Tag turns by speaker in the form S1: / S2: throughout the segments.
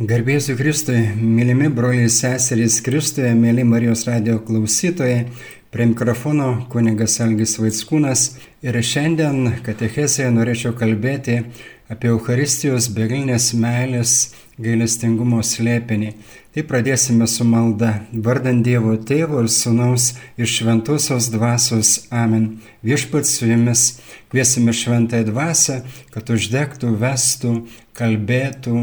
S1: Garbėsiu Kristui, mylimi broliai seserys Kristuje, mėly Marijos radio klausytojai, prie mikrofono kunigas Algis Vaitskūnas ir šiandien katechesėje norėčiau kalbėti apie Euharistijos begalinės meilės gailestingumo slėpinį. Tai pradėsime su malda, vardant Dievo Tėvo ir Sūnaus ir Šventosios Dvasios. Amen. Viešpats su jumis. Kviesime šventąją dvasę, kad uždegtų, vestų, kalbėtų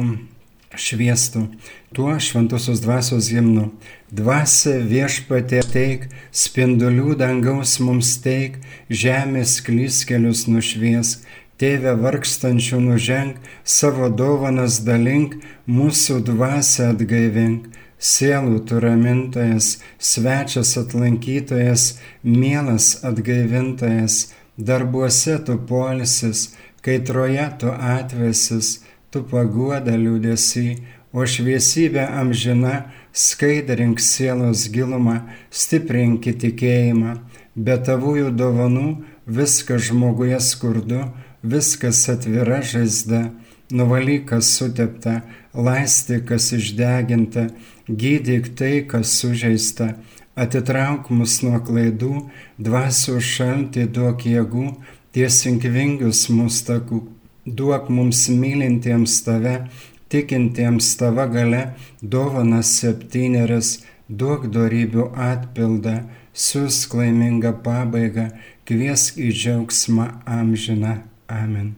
S1: šviestų tuo šventosios dvasios himnu. Dvasia viešpatė teik, spindulių dangaus mums teik, žemės klyskelius nušviesk, tėvę vargstančių nuženk, savo dovanas dalink, mūsų dvasę atgaivink. Sielų tu ramintojas, svečias atlankytojas, mielas atgaivintojas, darbuose tu polisis, kaitroje tu atvesis, tu paguoda liūdėsi, o šviesybė amžina, skaidrink sielos gilumą, stiprink tikėjimą, be tavųjų dovanų viskas žmoguje skurdu, viskas atvira žaizda, nuvalyk kas sutepta, laisti kas išdeginta, gydyk tai, kas sužeista, atitrauk mus nuo klaidų, dvasių šaltį duok jėgų, tiesink vingius mūsų takų duok mums mylintiems tave, tikintiems tava gale, dovanas septyneris, duok darybių atpildą, siūsk laimingą pabaigą, kviesk į džiaugsmą amžiną. Amen.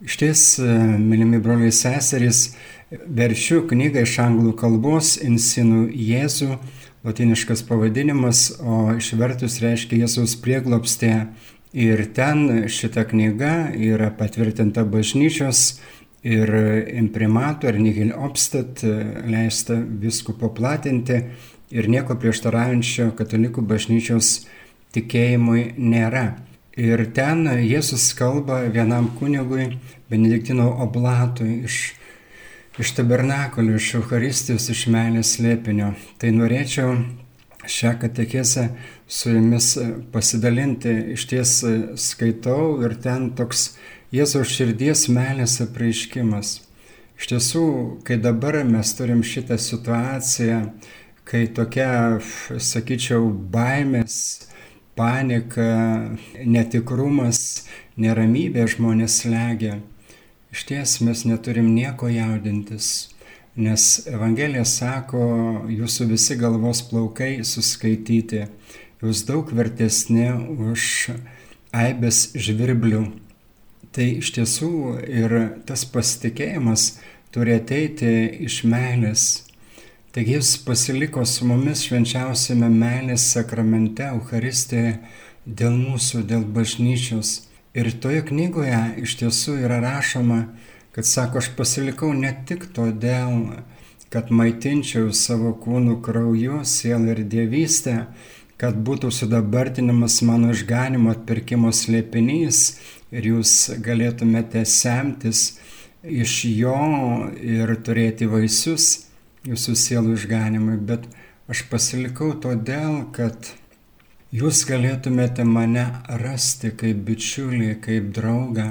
S1: Iš ties, mylimi broliai seserys, veršiu knygą iš anglų kalbos Insinų Jėzų, latiniškas pavadinimas, o išvertus reiškia Jėzaus prieglopstė Ir ten šita knyga yra patvirtinta bažnyčios ir imprimatų ar nihil obstat leista viskupo platinti ir nieko prieštaraujančio katalikų bažnyčios tikėjimui nėra. Ir ten Jėzus kalba vienam kunigui, Benediktino oblatui iš, iš tabernakulių, iš Euharistijos, iš meilės lėpinio. Tai norėčiau šią katechezę su jumis pasidalinti. Iš ties skaitau ir ten toks Jėzaus širdies meilės apreiškimas. Iš tiesų, kai dabar mes turim šitą situaciją, kai tokia, sakyčiau, baimės, panika, netikrumas, neramybė žmonės legia, iš ties mes neturim nieko jaudintis Nes Evangelija sako, jūsų visi galvos plaukai suskaityti, jūs daug vertesni už aibės žvirblių. Tai iš tiesų ir tas pasitikėjimas turi ateiti iš meilės. Taigi jis pasiliko su mumis švenčiausiame meilės sakramente, Euharistėje, dėl mūsų, dėl bažnyčios. Ir toje knygoje iš tiesų yra rašoma, kad sako, aš pasilikau ne tik todėl, kad maitinčiau savo kūnų krauju, sielą ir dievystę, kad būtų sudabartinimas mano išganimo atpirkimo slėpinys ir jūs galėtumėte semtis iš jo ir turėti vaisius jūsų sielų išganimui, bet aš pasilikau todėl, kad jūs galėtumėte mane rasti kaip bičiulį, kaip draugą,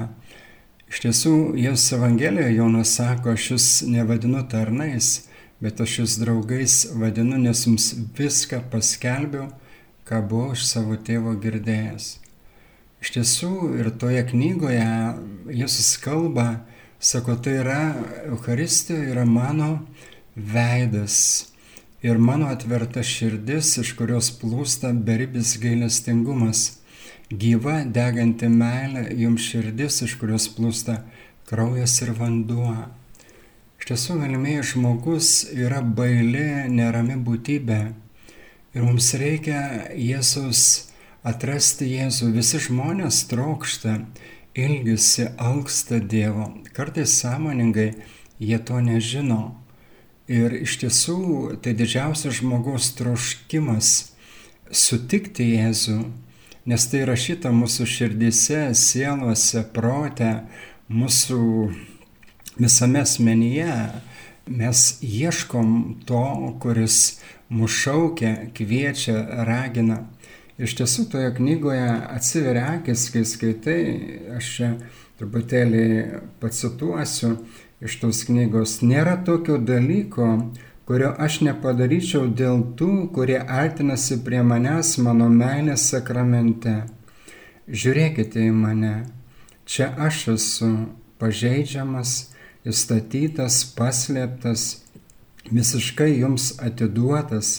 S1: Iš tiesų, Jėzus Evangelijoje Jonas sako, aš jūs nevadinu tarnais, bet aš jūs draugais vadinu, nes jums viską paskelbiau, ką buvau iš savo tėvo girdėjęs. Iš tiesų, ir toje knygoje Jėzus kalba, sako, tai yra Euharistija, yra mano veidas ir mano atverta širdis, iš kurios plūsta beribis gailestingumas gyva, deganti meilė, jums širdis, iš kurios plūsta kraujas ir vanduo. Iš tiesų, galimieji žmogus yra baili, nerami būtybė. Ir mums reikia Jėzus atrasti Jėzų. Visi žmonės trokšta, ilgisi, alksta Dievo. Kartais sąmoningai jie to nežino. Ir iš tiesų tai didžiausias žmogaus troškimas sutikti Jėzų nes tai rašyta mūsų širdise, sielose, prote, mūsų visame asmenyje. Mes ieškom to, kuris mus šaukia, kviečia, ragina. Iš tiesų toje knygoje atsiveria akis, kai skaitai, aš čia truputėlį pacituosiu, iš tos knygos. Nėra tokio dalyko, kurio aš nepadaryčiau dėl tų, kurie artinasi prie manęs mano meilės sakramente. Žiūrėkite į mane, čia aš esu pažeidžiamas, įstatytas, paslėptas, visiškai jums atiduotas.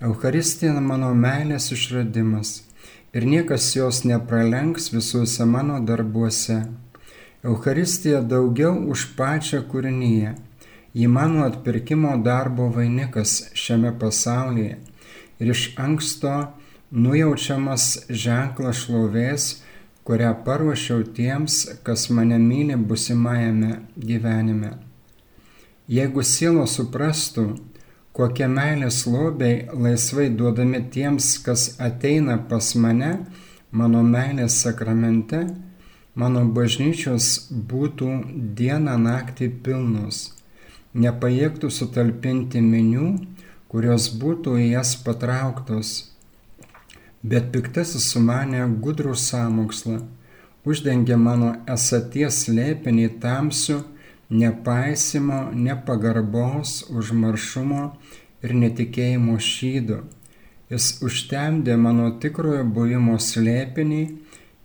S1: Eucharistija mano meilės išradimas ir niekas jos nepralenks visuose mano darbuose. Eucharistija daugiau už pačią kūrinyje. Ji mano atpirkimo darbo vainikas šiame pasaulyje ir iš anksto nujaučiamas ženklas šlovės, kurią paruošiau tiems, kas mane myli busimajame gyvenime. Jeigu siela suprastų, kokie meilės lobiai laisvai duodami tiems, kas ateina pas mane, mano meilės sakramente, mano bažnyčios būtų dieną naktį pilnos, nepajėgtų sutalpinti minių, kurios būtų į jas patrauktos. Bet piktasis sumanė gudrų sąmokslą, uždengė mano esaties lėpinį tamsių, nepaisimo, nepagarbos, užmaršumo ir netikėjimo šydo. Jis užtemdė mano tikrojo buvimo slėpinį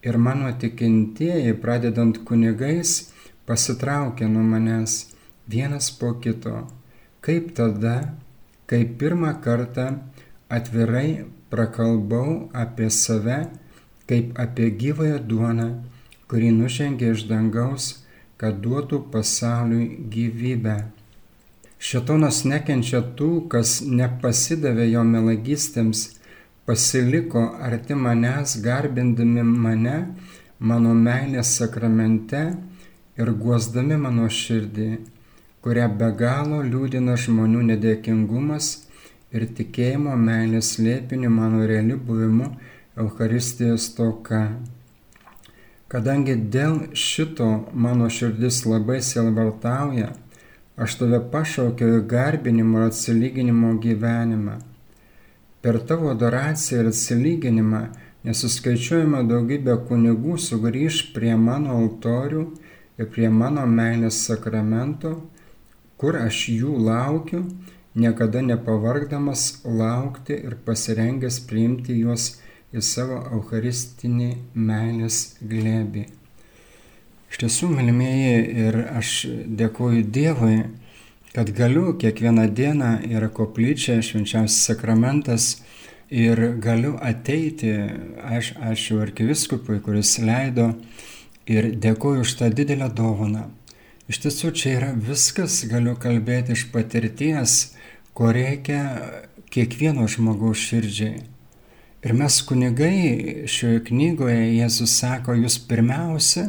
S1: ir mano tikintieji, pradedant kunigais, pasitraukė nuo manęs vienas po kito. Kaip tada, kai pirmą kartą atvirai prakalbau apie save, kaip apie gyvąją duoną, kuri nužengė iš dangaus kad duotų pasauliui gyvybę. Šetonas nekenčia tų, kas nepasidavė jo melagystėms, pasiliko arti manęs, garbindami mane, mano meilės sakramente ir guosdami mano širdį, kurią be galo liūdina žmonių nedėkingumas ir tikėjimo meilės lėpiniu mano realiu buvimu Euharistijos toka. Kadangi dėl šito mano širdis labai silvartauja, aš tave pašaukiau į garbinimo ir atsilyginimo gyvenimą. Per tavo adoraciją ir atsilyginimą nesuskaičiuojama daugybė kunigų sugrįž prie mano altorių ir prie mano meilės sakramento, kur aš jų laukiu, niekada nepavargdamas laukti ir pasirengęs priimti juos į savo eucharistinį meilės glėbį. Iš tiesų, mylimieji, ir aš dėkuoju Dievui, kad galiu kiekvieną dieną yra koplyčia, švenčiausias sakramentas ir galiu ateiti, aš ačiū arkiviskupui, kuris leido ir dėkuoju už tą didelę dovaną. Iš tiesų, čia yra viskas, galiu kalbėti iš patirties, ko reikia kiekvieno žmogaus širdžiai. Ir mes kunigai šioje knygoje Jėzus sako, jūs pirmiausia,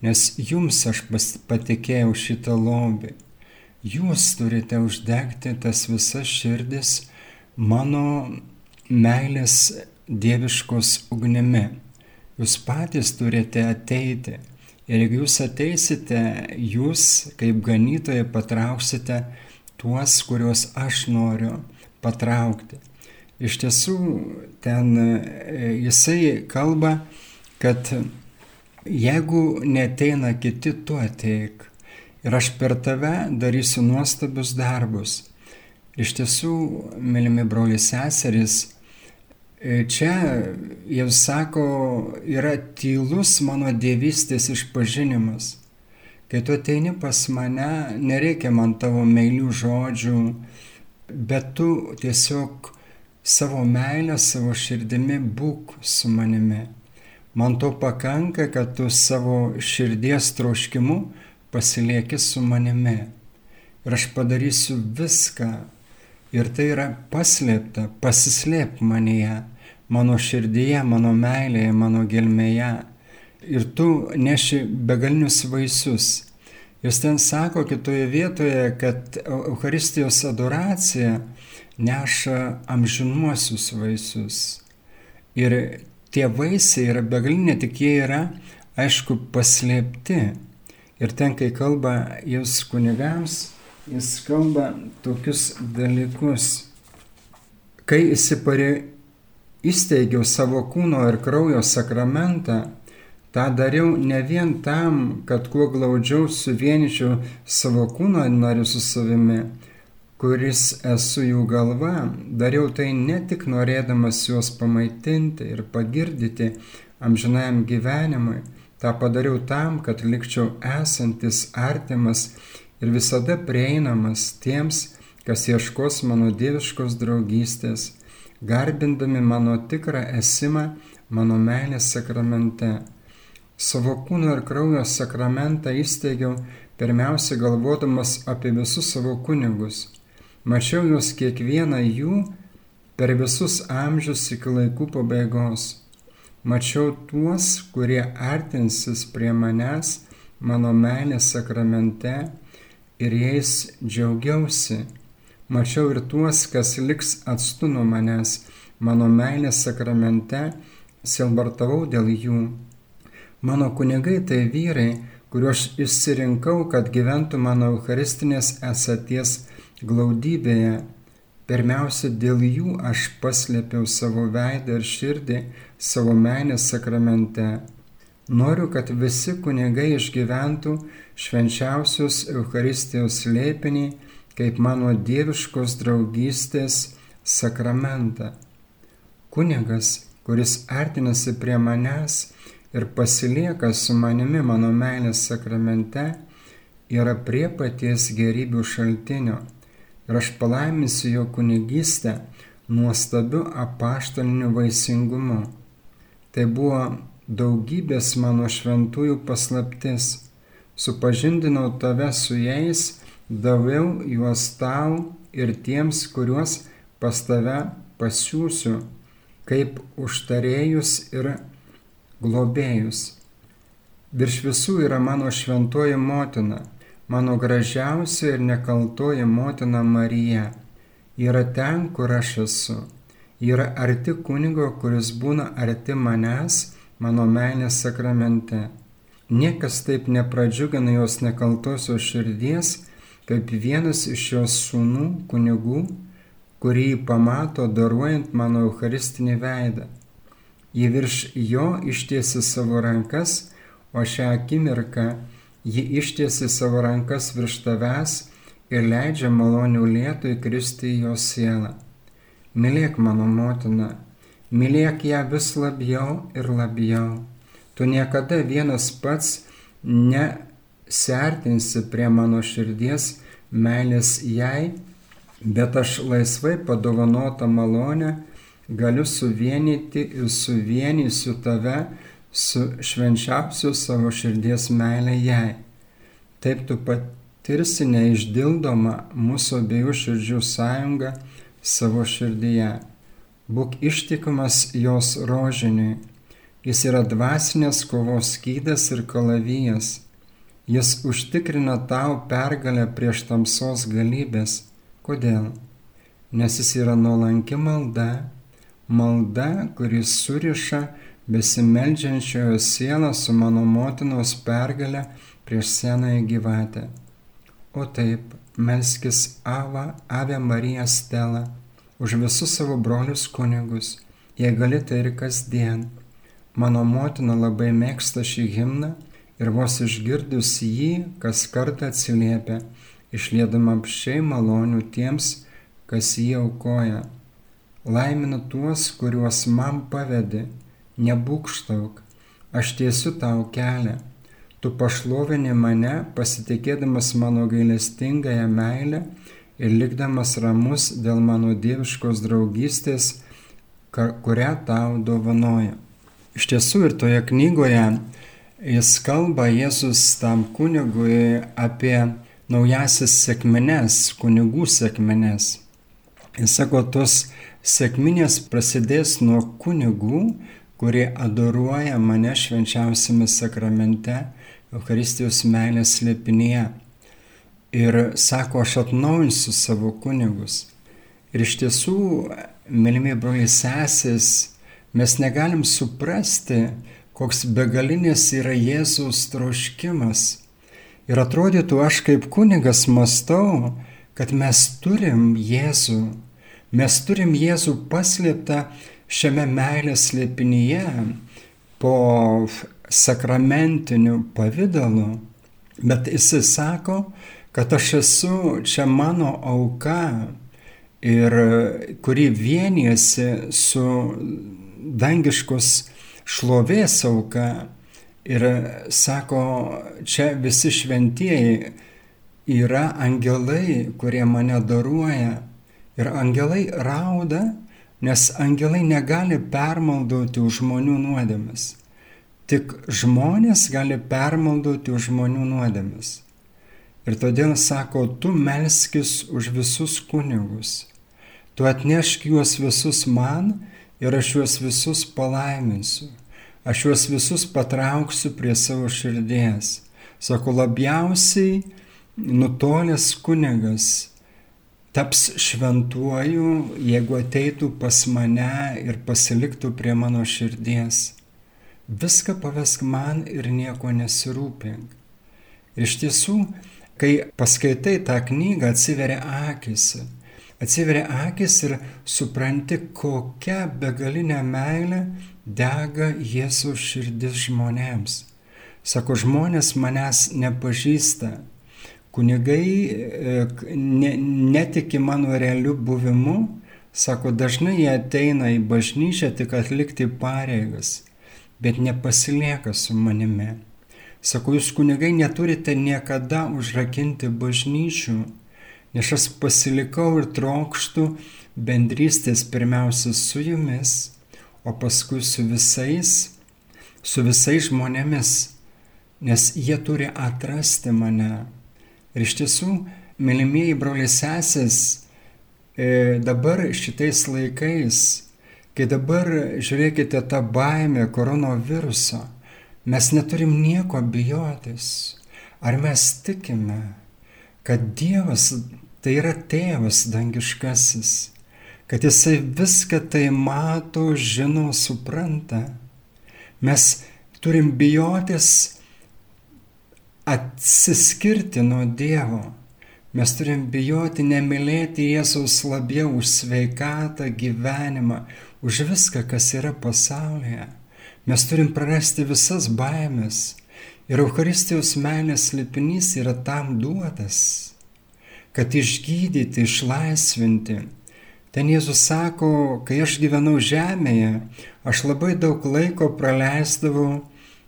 S1: nes jums aš patikėjau šitą lobį. Jūs turite uždegti tas visas širdis mano meilės dieviškos ugnimi. Jūs patys turite ateiti. Ir jeigu jūs ateisite, jūs kaip ganytojai patrauksite tuos, kuriuos aš noriu patraukti. Iš tiesų, ten e, jisai kalba, kad jeigu neteina kiti, tu ateik. Ir aš per tave darysiu nuostabius darbus. Iš tiesų, mylimi broliai seserys, čia jau sako, yra tylus mano dievystės išpažinimas. Kai tu ateini pas mane, nereikia man tavo meilių žodžių, bet tu tiesiog savo meilę, savo širdimi būk su manimi. Man to pakanka, kad tu savo širdies troškimu pasilieki su manimi. Ir aš padarysiu viską. Ir tai yra paslėpta, pasislėp manyje, mano širdyje, mano meilėje, mano gelmėje. Ir tu neši begalinius vaisius. Jūs ten sako kitoje vietoje, kad Euharistijos adoracija neša amžinuosius vaisius. Ir tie vaisiai yra begalinė, tik jie yra, aišku, paslėpti. Ir ten, kai kalba jūs kunigams, jis kalba tokius dalykus. Kai įsiparė, įsteigiau savo kūno ir kraujo sakramentą, Ta dariau ne vien tam, kad kuo glaudžiau suvienyčiau savo kūno narių su savimi, kuris esu jų galva, dariau tai ne tik norėdamas juos pamaitinti ir pagirdyti amžinajam gyvenimui, tą padariau tam, kad likčiau esantis artimas ir visada prieinamas tiems, kas ieškos mano dieviškos draugystės, garbindami mano tikrą esimą mano meilės sakramente. Savo kūno ir kraujo sakramentą įsteigiau pirmiausia galvodamas apie visus savo kunigus. Mačiau juos kiekvieną jų per visus amžius iki laikų pabaigos. Mačiau tuos, kurie artinsis prie manęs mano meilės sakramente ir jais džiaugiausi. Mačiau ir tuos, kas liks atstu nuo manęs mano meilės sakramente, silbartavau dėl jų. Mano kunigai tai vyrai, kuriuos išsirinkau, kad gyventų mano eucharistinės esaties glaudybėje. Pirmiausia, dėl jų aš paslėpiau savo veidą ir širdį savo meilės sakramente. Noriu, kad visi kunigai išgyventų švenčiausios Eucharistijos lėpinį kaip mano dieviškos draugystės sakramentą. Kunigas, kuris artinasi prie manęs, ir pasilieka su manimi mano meilės sakramente, yra prie paties gerybių šaltinio. Ir aš palaiminsiu jo kunigystę nuostabiu apaštaliniu vaisingumu. Tai buvo daugybės mano šventųjų paslaptis. Supažindinau tave su jais, daviau juos tau ir tiems, kuriuos pas tave pasiūsiu, kaip užtarėjus ir globėjus. Virš visų yra mano šventoji motina, mano gražiausia ir nekaltoji motina Marija. Yra ten, kur aš esu. Yra arti kunigo, kuris būna arti manęs, mano meilės sakramente. Niekas taip nepradžiugina jos nekaltosios širdies, kaip vienas iš jos sūnų kunigų, kurį pamato daruojant mano eucharistinį veidą. Ji virš jo ištiesi savo rankas, o šią akimirką ji ištiesi savo rankas virš tavęs ir leidžia malonių lietų įkristi į jo sielą. Mylėk mano motiną, mylėk ją vis labiau ir labiau. Tu niekada vienas pats nesertinsi prie mano širdies meilės jai, bet aš laisvai padovanotą malonę galiu suvienyti ir suvienysiu tave su švenčiausiu savo širdies meilė jai. Taip tu patirsi neišdildomą mūsų abiejų širdžių sąjungą savo širdyje. Būk ištikimas jos rožiniui. Jis yra dvasinės kovos skydas ir kalavijas. Jis užtikrina tau pergalę prieš tamsos galybės. Kodėl? Nes jis yra nuolanki malda, malda, kuris suriša besimeldžiančiojo sielą su mano motinos pergalę prieš senąją gyvatę. O taip, melskis Ava, Ave Marija Stela, už visus savo brolius kunigus, jei gali tai ir kasdien. Mano motina labai mėgsta šį himną ir vos išgirdus jį, kas kartą atsiliepia, išliedama apšiai malonių tiems, kas jį aukoja. Laiminu tuos, kuriuos man pavedi, nebūkštauk, aš tiesiu tau kelią. Tu pašlovini mane, pasitikėdamas mano gailestingąją meilę ir likdamas ramus dėl mano dieviškos draugystės, kurią tau dovanoja. Iš tiesų ir toje knygoje jis kalba Jėzus tam kunigui apie naujasis sėkmenes, kunigų sėkmenes. Jis sako, tos Sėkminės prasidės nuo kunigų, kurie adoruoja mane švenčiausiame sakramente, Eucharistijos meilės slėpinėje. Ir sako, aš atnaujinsiu savo kunigus. Ir iš tiesų, mylimi broliai sesės, mes negalim suprasti, koks begalinės yra Jėzaus troškimas. Ir atrodytų, aš kaip kunigas mastau, kad mes turim Jėzų Mes turim Jėzų paslėptą šiame meilės slėpinyje po sakramentiniu pavydalu, bet jisai sako, kad aš esu čia mano auka ir kuri vienijasi su dangiškos šlovės auka. Ir sako, čia visi šventieji yra angelai, kurie mane daruoja. Ir angelai rauda, nes angelai negali permaldauti už žmonių nuodėmes. Tik žmonės gali permaldauti už žmonių nuodėmes. Ir todėl sako, tu melskis už visus kunigus. Tu atnešk juos visus man ir aš juos visus palaiminsiu. Aš juos visus patrauksiu prie savo širdies. Sako, labiausiai nutolęs kunigas taps šventuoju, jeigu ateitų pas mane ir pasiliktų prie mano širdies. Viską pavesk man ir nieko nesirūpink. Ir iš tiesų, kai paskaitai tą knygą, atsiveria akis atsiveria akis ir supranti, kokia begalinė meilė dega Jėzaus širdis žmonėms. Sako, žmonės manęs nepažįsta. Kunigai e, ne, netiki mano realiu buvimu, sako, dažnai jie ateina į bažnyčią tik atlikti pareigas, bet nepasilieka su manimi. Sako, jūs kunigai neturite niekada užrakinti bažnyčių, nes aš pasilikau ir trokštų bendrystės pirmiausia su jumis, o paskui su visais, su visais žmonėmis, nes jie turi atrasti mane. Ir iš tiesų, mylimieji broliai sesės, e, dabar šitais laikais, kai dabar žiūrėkite tą baimę koronaviruso, mes neturim nieko bijotis. Ar mes tikime, kad Dievas tai yra tėvas dangiškasis, kad jisai viską tai mato, žino, supranta. Mes turim bijotis atsiskirti nuo Dievo. Mes turim bijoti nemylėti Jėzaus labiau už sveikatą, gyvenimą, už viską, kas yra pasaulyje. Mes turim prarasti visas baimės. Ir Euharistijos meilės lipinys yra tam duotas kad išgydyti, išlaisvinti. Ten Jėzus sako, kai aš gyvenau žemėje, aš labai daug laiko praleisdavau,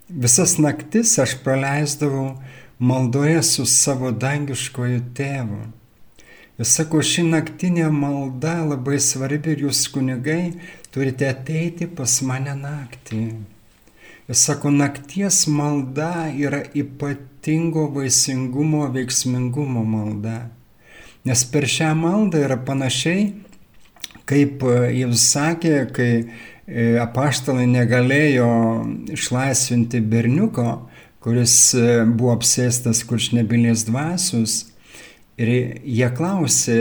S1: visas naktis aš praleisdavau maldoje su savo dangiškoju tėvu. Jis sako, ši naktinė malda labai svarbi ir jūs kunigai turite ateiti pas mane naktį. Jis sako, nakties malda yra ypatingo vaisingumo, veiksmingumo malda. Nes per šią maldą yra panašiai, kaip e, jis sakė, kai e, apaštalai negalėjo išlaisvinti berniuko, kuris e, buvo apsėstas kuršnebilės dvasius. Ir jie klausė,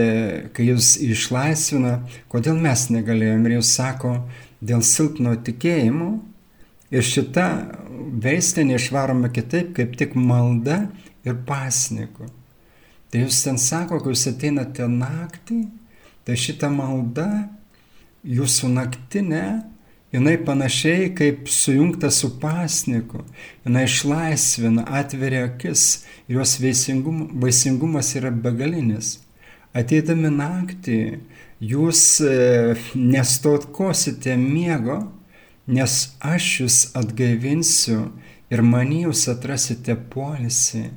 S1: kai jūs išlaisvina, kodėl mes negalėjom. Ir jūs sako, dėl silpno tikėjimo. Ir šita veislė neišvaroma kitaip, kaip tik malda ir pasniku. Tai jūs ten sako, kai jūs ateinate naktį, tai šita malda, jūsų naktinė, jinai panašiai kaip sujungta su pasniku, jinai išlaisvina, atveria akis ir jos vaisingum, vaisingumas yra begalinis. Ateidami naktį, jūs e, nestotkosite miego, nes aš jūs atgaivinsiu ir many jūs atrasite polisį.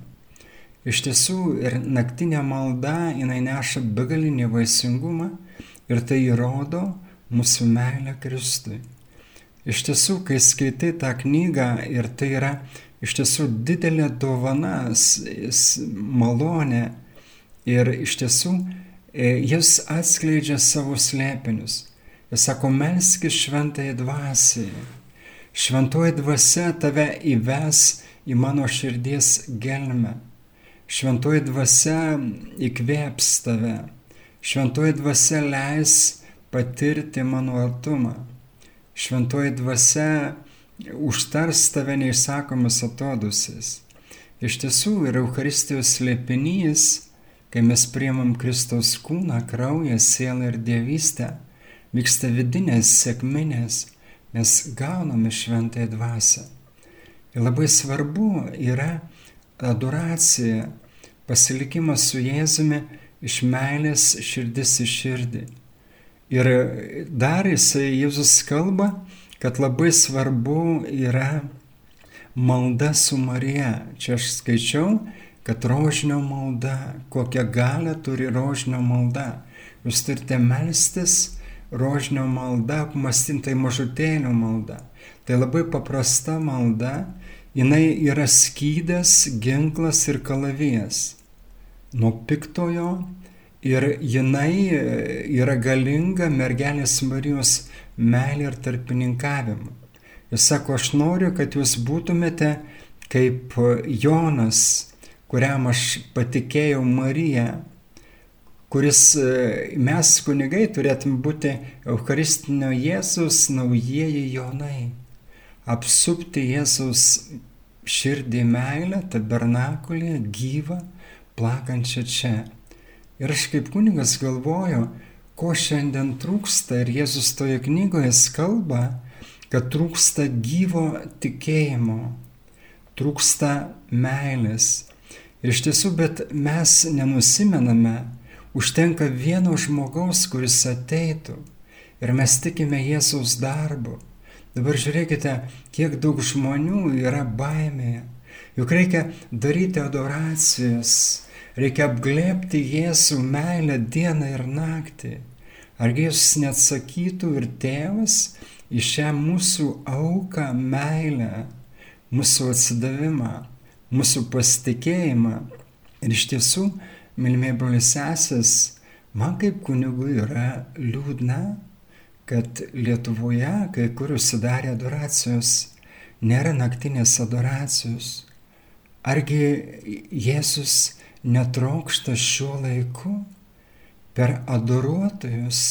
S1: Iš tiesų ir naktinė malda, jinai neša begalinį vaisingumą ir tai įrodo mūsų meilę Kristui. Iš tiesų, kai skaitai tą knygą ir tai yra iš tiesų didelė dovana, malonė ir iš tiesų e, jis atskleidžia savo slėpinius. Jis sako, melskis šventai dvasiai. Šventoji dvasia tave įves į mano širdies gelmę. Šventoji dvasia įkvėps tave. Šventoji dvasia leis patirti mano artumą. Šventoji dvasia užtars tave neišsakomas atodusis. Iš tiesų yra Euharistijos slėpinys, kai mes priemam Kristaus kūną, kraują, sielą ir dievystę, vyksta vidinės sėkminės, mes gauname šventąją dvasę. Ir labai svarbu yra adoracija, pasilikimas su Jėzumi iš meilės širdis į širdį. Ir dar jisai Jėzus kalba, kad labai svarbu yra malda su Marija. Čia aš skaičiau, kad rožinio malda, kokią galę turi rožinio malda. Jūs turite melstis rožinio malda, apmastintai mažutėlio malda. Tai labai paprasta malda, jinai yra skydas, ginklas ir kalavijas nuo piktojo ir jinai e, yra galinga mergelės Marijos meilė ir tarpininkavimu. Jis sako, aš noriu, kad jūs būtumėte kaip Jonas, kuriam aš patikėjau Mariją, kuris e, mes kunigai turėtum būti Eucharistinio Jėzus naujieji Jonai, apsupti Jėzus širdį meilę, tabernakulį, gyvą, plakančią čia. Ir aš kaip kunigas galvoju, ko šiandien trūksta ir Jėzus toje knygoje kalba, kad trūksta gyvo tikėjimo, trūksta meilės. Ir iš tiesų, bet mes nenusimename, užtenka vieno žmogaus, kuris ateitų ir mes tikime Jėzaus darbu. Dabar žiūrėkite, kiek daug žmonių yra baimėje. Juk reikia daryti adoracijas, reikia apglėpti Jėzų meilę dieną ir naktį. Argi Jėzus neatsakytų ir tėvas į šią mūsų auką meilę, mūsų atsidavimą, mūsų pasitikėjimą. Ir iš tiesų, mylimieji broliai sesės, man kaip kunigui yra liūdna, kad Lietuvoje kai kur užsidarė adoracijos, nėra naktinės adoracijos. Argi Jėzus netrokšta šiuo laiku per adoruotojus,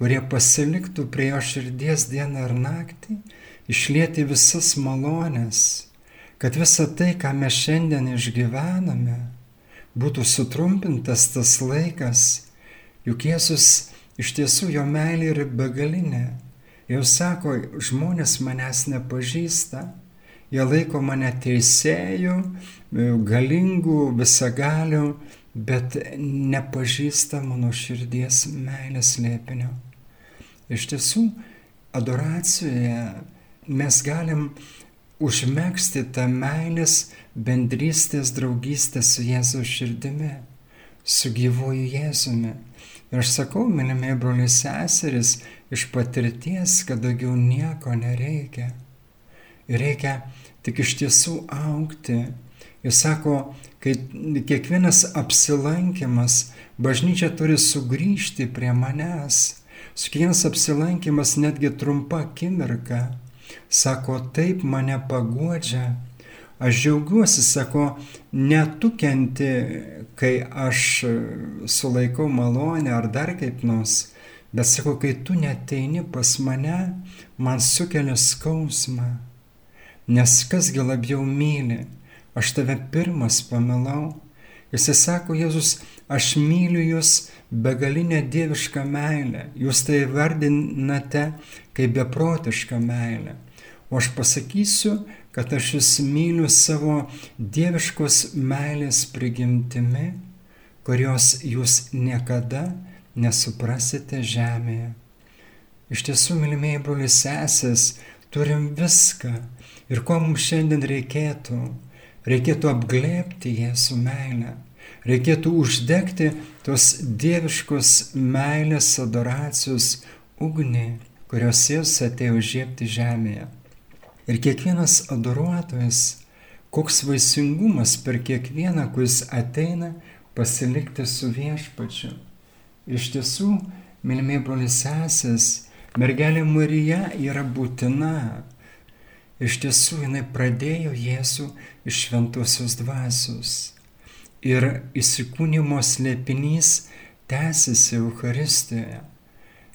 S1: kurie pasiliktų prie jo širdies dieną ir naktį, išlieti visas malonės, kad visa tai, ką mes šiandien išgyvename, būtų sutrumpintas tas laikas, juk Jėzus iš tiesų jo meilė yra begalinė. Jau sako, žmonės manęs nepažįsta, jie laiko mane teisėjų, galingų, visagalių, bet nepažįsta mano širdies meilės lėpinio. Iš tiesų, adoracijoje mes galim užmėgsti tą meilės bendrystės draugystę su Jėzaus širdimi, su gyvuoju Jėzumi. Ir aš sakau, mylimiai broliai seseris, iš patirties, kad daugiau nieko nereikia. Ir reikia tik iš tiesų aukti. Jis sako, kai kiekvienas apsilankimas, bažnyčia turi sugrįžti prie manęs. Su kiekvienas apsilankimas netgi trumpa akimirka Sako, taip mane paguodžia. Aš džiaugiuosi, sako, netukenti, kai aš sulaikau malonę ar dar kaip nors, bet sako, kai tu neteini pas mane, man sukelia skausmą. Nes kasgi labiau myli, aš tave pirmas pamilau. Jisai sako, Jėzus, aš myliu jūs begalinę dievišką meilę. Jūs tai vardinate kaip beprotišką meilę. O aš pasakysiu, kad aš jūs myliu savo dieviškos meilės prigimtimi, kurios jūs niekada nesuprasite žemėje. Iš tiesų, mylimieji broliai sesės, turim viską. Ir ko mums šiandien reikėtų? Reikėtų apglėpti Jėzų meilę. Reikėtų uždegti tos dieviškos meilės adoracijos ugnį, kurios Jėzus atėjo žiepti žemėje. Ir kiekvienas adoruotojas, koks vaisingumas per kiekvieną, kuris ateina pasilikti su viešpačiu. Iš tiesų, mylimiai brolius sesės, mergelė Marija yra būtina. Iš tiesų, jinai pradėjo Jėzų iš šventosios dvasios. Ir įsikūnimo slėpinys tęsiasi Euharistijoje.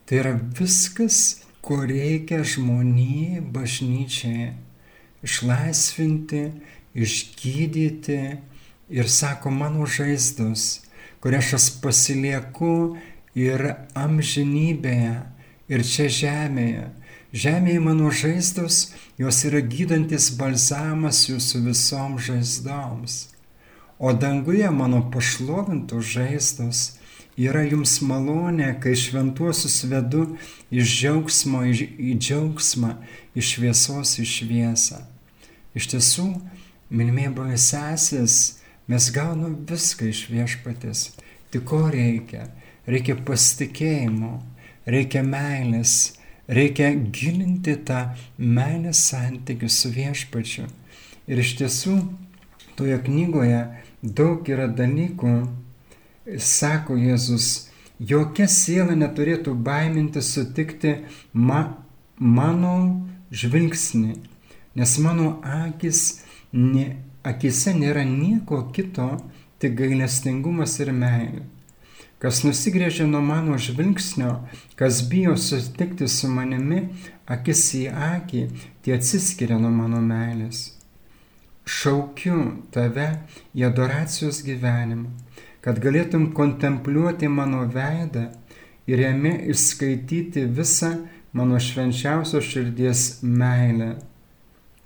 S1: Tai yra viskas, ko reikia žmonijai, bažnyčiai išlaisvinti, išgydyti ir sako mano žaizdos, kurias aš pasilieku ir amžinybėje, ir čia žemėje. Žemėje mano žaizdos, jos yra gydantis balzamas jūsų visoms žaizdoms. O danguje mano pašlovintos žaizdos yra jums malonė, kai šventuosius vedu iš džiaugsmo į džiaugsmą, iš šviesos į šviesą. Iš tiesų, minimė broliai sesės, mes gaunam viską iš viešpatės. Tik ko reikia? Reikia pasitikėjimo, reikia meilės, reikia gilinti tą meilės santykių su viešpačiu. Ir iš tiesų, toje knygoje daug yra dalykų, sako Jėzus, jokia siela neturėtų baiminti sutikti ma, mano žvilgsnį, nes mano akis, ne, akise nėra nieko kito, tik gailestingumas ir meilė. Kas nusigrėžė nuo mano žvilgsnio, kas bijo susitikti su manimi, akis į akį, tie atsiskiria nuo mano meilės. Šaukiu tave į adoracijos gyvenimą, kad galėtum kontempliuoti mano veidą ir jame išskaityti visą mano švenčiausios širdies meilę,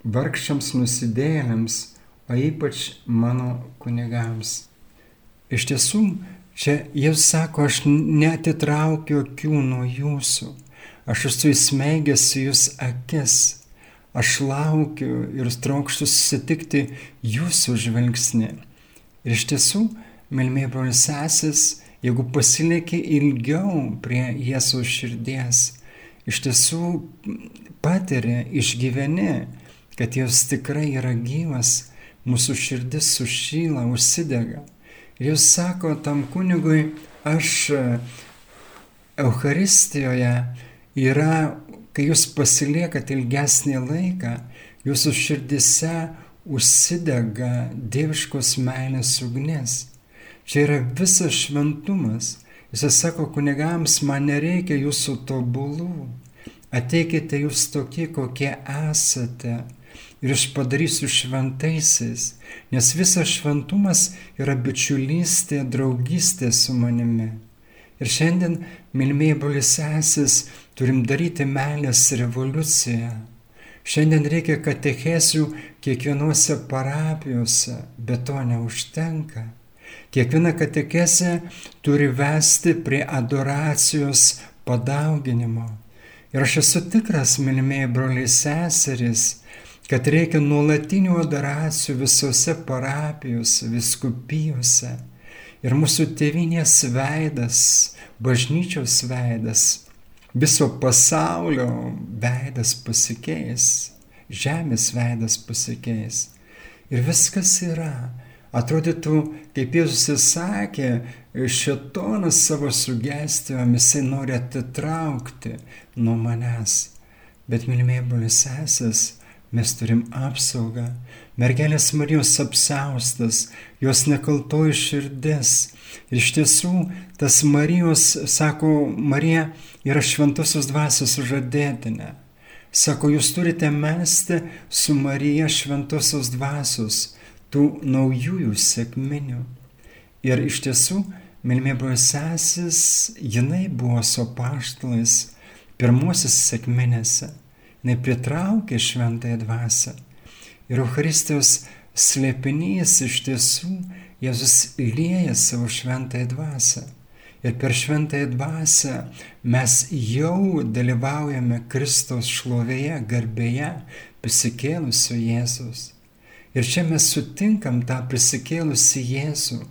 S1: vargšiams nusidėlėms, o ypač mano kunigams. Iš tiesų, Čia jis sako, aš netitraukiu akių nuo jūsų, aš esu įsmeigęs į jūs akis, aš laukiu ir trokštų susitikti jūsų žvilgsnį. Ir iš tiesų, melmė brolis sesis, jeigu pasilieki ilgiau prie Jėzaus širdies, iš tiesų patiri, išgyveni, kad jos tikrai yra gyvas, mūsų širdis sušyla, užsidega. Jūs sako tam kunigui, aš Euharistijoje yra, kai jūs pasiliekat ilgesnį laiką, jūsų širdise užsidega dieviškos meilės ugnis. Čia yra visas šventumas. Jis sako kunigams, man nereikia jūsų tobulų. Ateikite jūs tokie, kokie esate ir aš padarysiu šventaisiais, nes visas šventumas yra bičiulystė, draugystė su manimi. Ir šiandien, mylimieji brolius sesis, turim daryti meilės revoliuciją. Šiandien reikia katechesių kiekvienose parapijose, bet to neužtenka. Kiekviena katechesė turi vesti prie adoracijos padauginimo. Ir aš esu tikras, mylimieji broliai seserys, kad reikia nuolatinių adoracijų visose parapijose, viskupijose. Ir mūsų tėvinės veidas, bažnyčios veidas, viso pasaulio veidas pasikeis, žemės veidas pasikeis. Ir viskas yra. Atrodytų, kaip Jėzus įsakė, šetonas savo sugestijomis jisai nori atitraukti nuo manęs. Bet, mylimieji brolius sesės, mes turim apsaugą. Mergelės Marijos apsaustas, jos nekaltoji širdis. Ir iš tiesų tas Marijos, sako, Marija yra šventosios dvasios žadėtinė. Sako, jūs turite mesti su Marija šventosios dvasios, tų naujųjų sėkminių. Ir iš tiesų, Milmė buvo sesis, jinai buvo su paštalais pirmosios sėkminėse nepritraukė šventąją dvasę. Ir Eucharistijos slėpinys iš tiesų Jėzus įlėja savo šventąją dvasę. Ir per šventąją dvasę mes jau dalyvaujame Kristaus šlovėje, garbėje, prisikėlusio Jėzus. Ir čia mes sutinkam tą prisikėlusi Jėzų.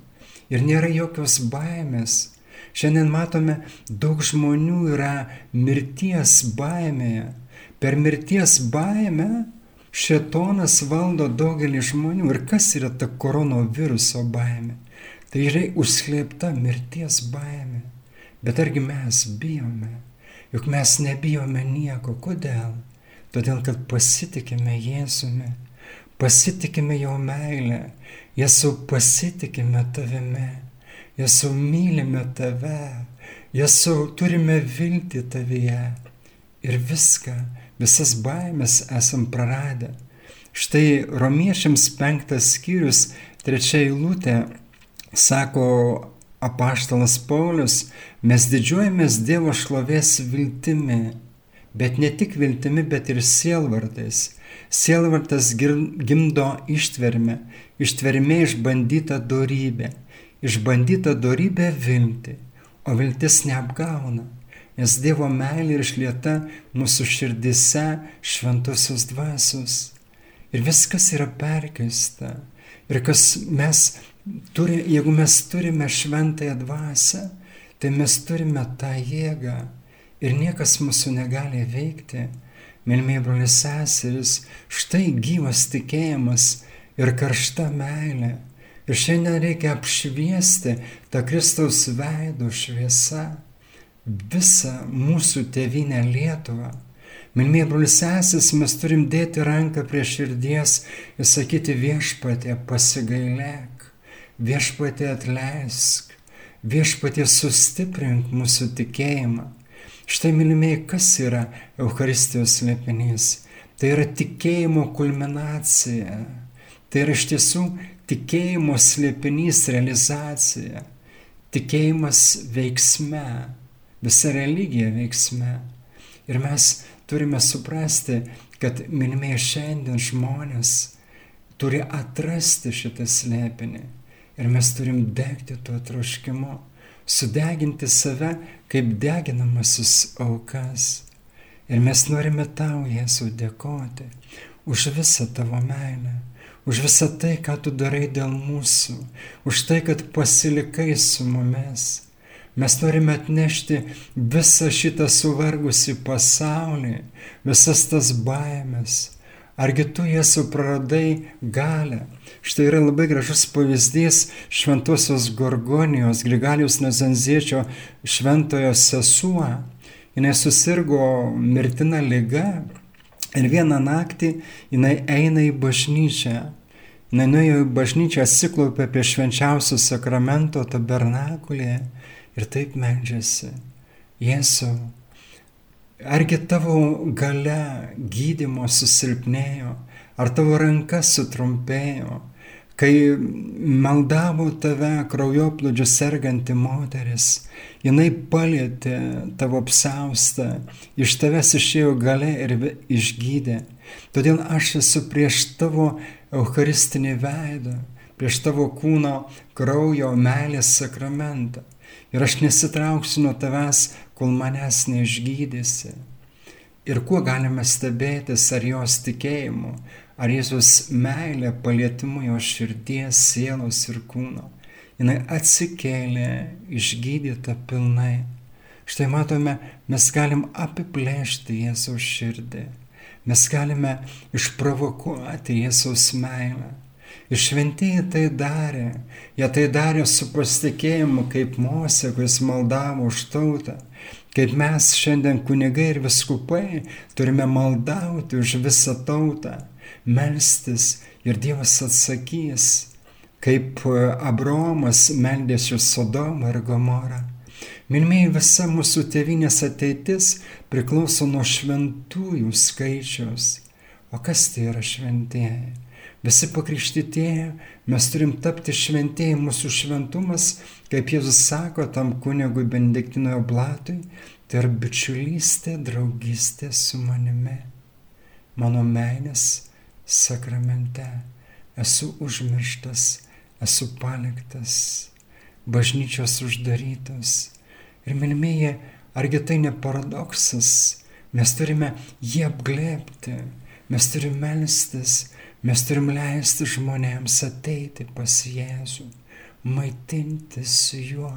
S1: Ir nėra jokios baimės. Šiandien matome, daug žmonių yra mirties baimėje, Per mirties baimę šetonas valdo daugelį žmonių. Ir kas yra ta koronaviruso baimė? Tai yra užslėpta mirties baimė. Bet argi mes bijome? Juk mes nebijome nieko. Kodėl? Todėl, kad pasitikime Jėzumi, pasitikime Jo meilę, Jėzau pasitikime tavimi, Jėzau mylime tave, Jėzau turime vilti tavyje ir viską visas baimės esam praradę. Štai romiešiams penktas skyrius, trečia eilutė, sako apaštalas Paulius, mes didžiuojamės Dievo šlovės viltimi. bet ne tik viltimi, bet ir sielvartais. Sielvartas gimdo ištvermę, ištvermė išbandyta darybė, išbandyta darybė vilti, o viltis neapgauna, nes Dievo meilė išlieta mūsų širdise šventosios dvasios. Ir viskas yra perkeista. Ir kas mes turime, jeigu mes turime šventąją dvasę, tai mes turime tą jėgą ir niekas mūsų negali veikti. Mėlymiai brolius seseris, štai gyvas tikėjimas ir karšta meilė. Ir šiandien reikia apšviesti tą Kristaus veido šviesą visą mūsų tėvynę Lietuvą. Mylmė brolisesis, mes turim dėti ranką prie širdies ir sakyti viešpatė pasigailėk, viešpatė atleisk, viešpatė sustiprink mūsų tikėjimą. Štai mylimieji, kas yra Euharistijos slėpinys? Tai yra tikėjimo kulminacija. Tai yra iš tiesų tikėjimo slėpinys realizacija. Tikėjimas veiksme. Visa religija veiksme. Ir mes turime suprasti, kad minimai šiandien žmonės turi atrasti šitą slėpinį ir mes turim degti tuo troškimu, sudeginti save kaip deginamasis aukas. Ir mes norime tau, Jėzau, dėkoti už visą tavo meilę, už visą tai, ką tu darai dėl mūsų, už tai, kad pasilikai su mumis Mes norime atnešti visą šitą suvargusi pasaulį, visas tas baimės. Argi tu Jėzų praradai galę? Štai yra labai gražus pavyzdys šventosios Gorgonijos, Grigalijos Nezanziečio šventojo sesuo. Jis susirgo mirtina lyga ir vieną naktį jinai eina į bažnyčią. Jis nuėjo į bažnyčią, atsiklaupė prie švenčiausio sakramento tabernakulėje ir taip meldžiasi. Jėzau, argi tavo gale gydimo susilpnėjo, ar tavo ranka sutrumpėjo, kai maldavo tave kraujoplūdžiu serganti moteris, jinai palėtė tavo apsaustą, iš tavęs išėjo gale ir išgydė. Todėl aš esu prieš tavo Eucharistinį veidą, prieš tavo kūno kraujo meilės sakramentą ir aš nesitrauksiu nuo tavęs, kol manęs neišgydysi. Ir kuo galime stebėtis, ar jos tikėjimu, ar Jėzus meilė palietimu jo širdies, sielos ir kūno. Jis atsikėlė, išgydyta pilnai. Štai matome, mes galim apiplėšti Jėzaus širdį. Mes galime išprovokuoti Jėzaus meilę. Ir šventieji tai darė. Jie tai darė su pasitikėjimu, kaip Mosė, kuris maldavo už tautą. Kaip mes šiandien kunigai ir viskupai turime maldauti už visą tautą, melstis ir Dievas atsakys, kaip Abromas meldėsi Sodomą ir Gomorą. Minmėjai visa mūsų tėvinės ateitis priklauso nuo šventųjų skaičiaus. O kas tai yra šventieji? Visi pakrikštytieji, mes turim tapti šventieji, mūsų šventumas, kaip Jėzus sako tam kunigui Benediktinojo blatui, tai yra bičiulystė, draugystė su manimi. Mano meilės sakramente esu užmirštas, esu paliktas, bažnyčios uždarytos. Ir mylimieji, argi tai ne paradoksas? Mes turime jį apglėpti, mes turime melstis, Mes turim leisti žmonėms ateiti pas Jėzų, maitintis su juo.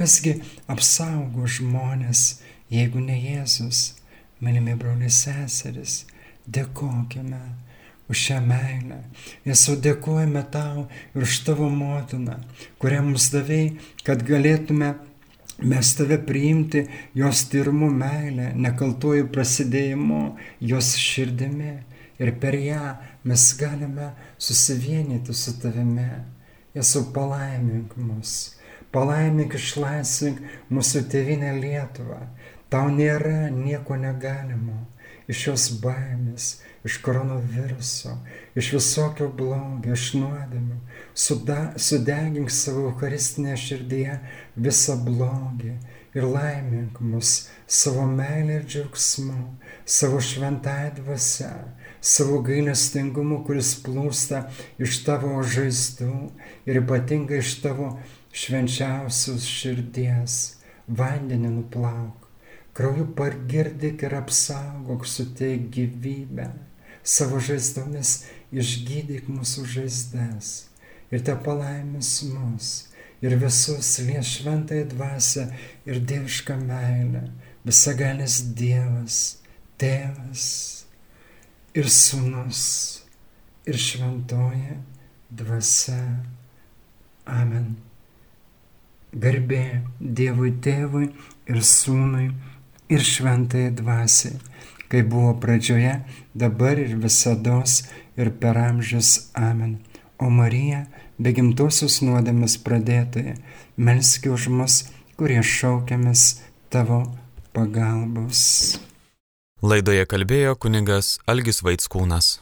S1: Kasgi apsaugo žmonės, jeigu ne Jėzus, mylimi broliai seseris, dėkojame už šią meilę. Jėzau, dėkojame tau ir už tavo motiną, kurią mums davėjai, kad galėtume mes tave priimti jos tyrimų meilę, nekaltuoju prasidėjimu, jos širdimi ir per ją mes galime susivienyti su tavimi. Jėzau, palaimink mus, palaimink išlaisvink mūsų tėvinę Lietuvą. Tau nėra nieko negalimo iš jos baimės, iš koronaviruso, iš visokio blogio, iš nuodėmių. Sudegink savo eucharistinėje širdyje visą blogį ir laimink mus savo meilę ir džiaugsmu, savo šventąją dvasę, savo gailestingumu, kuris plūsta iš tavo žaizdų ir ypatingai iš tavo švenčiausios širdies. Vandenį nuplauk, krauju pargirdik ir apsaugok, suteik gyvybę, savo žaizdomis išgydyk mūsų žaizdas ir te palaimis mus ir visus lies šventai dvasia ir dievišką meilę, visagalis Dievas, Tėvas ir Sūnus ir šventoji dvasia. Amen. Garbė Dievui Tėvui ir Sūnui ir šventai dvasiai, kai buvo pradžioje, dabar ir visada ir per amžius. Amen. O Marija, be gimtosios nuodėmės pradėtoje, melski už mus, kurie šaukiamės tavo pagalbos.
S2: Laidoje kalbėjo kunigas Algis Vaitskūnas.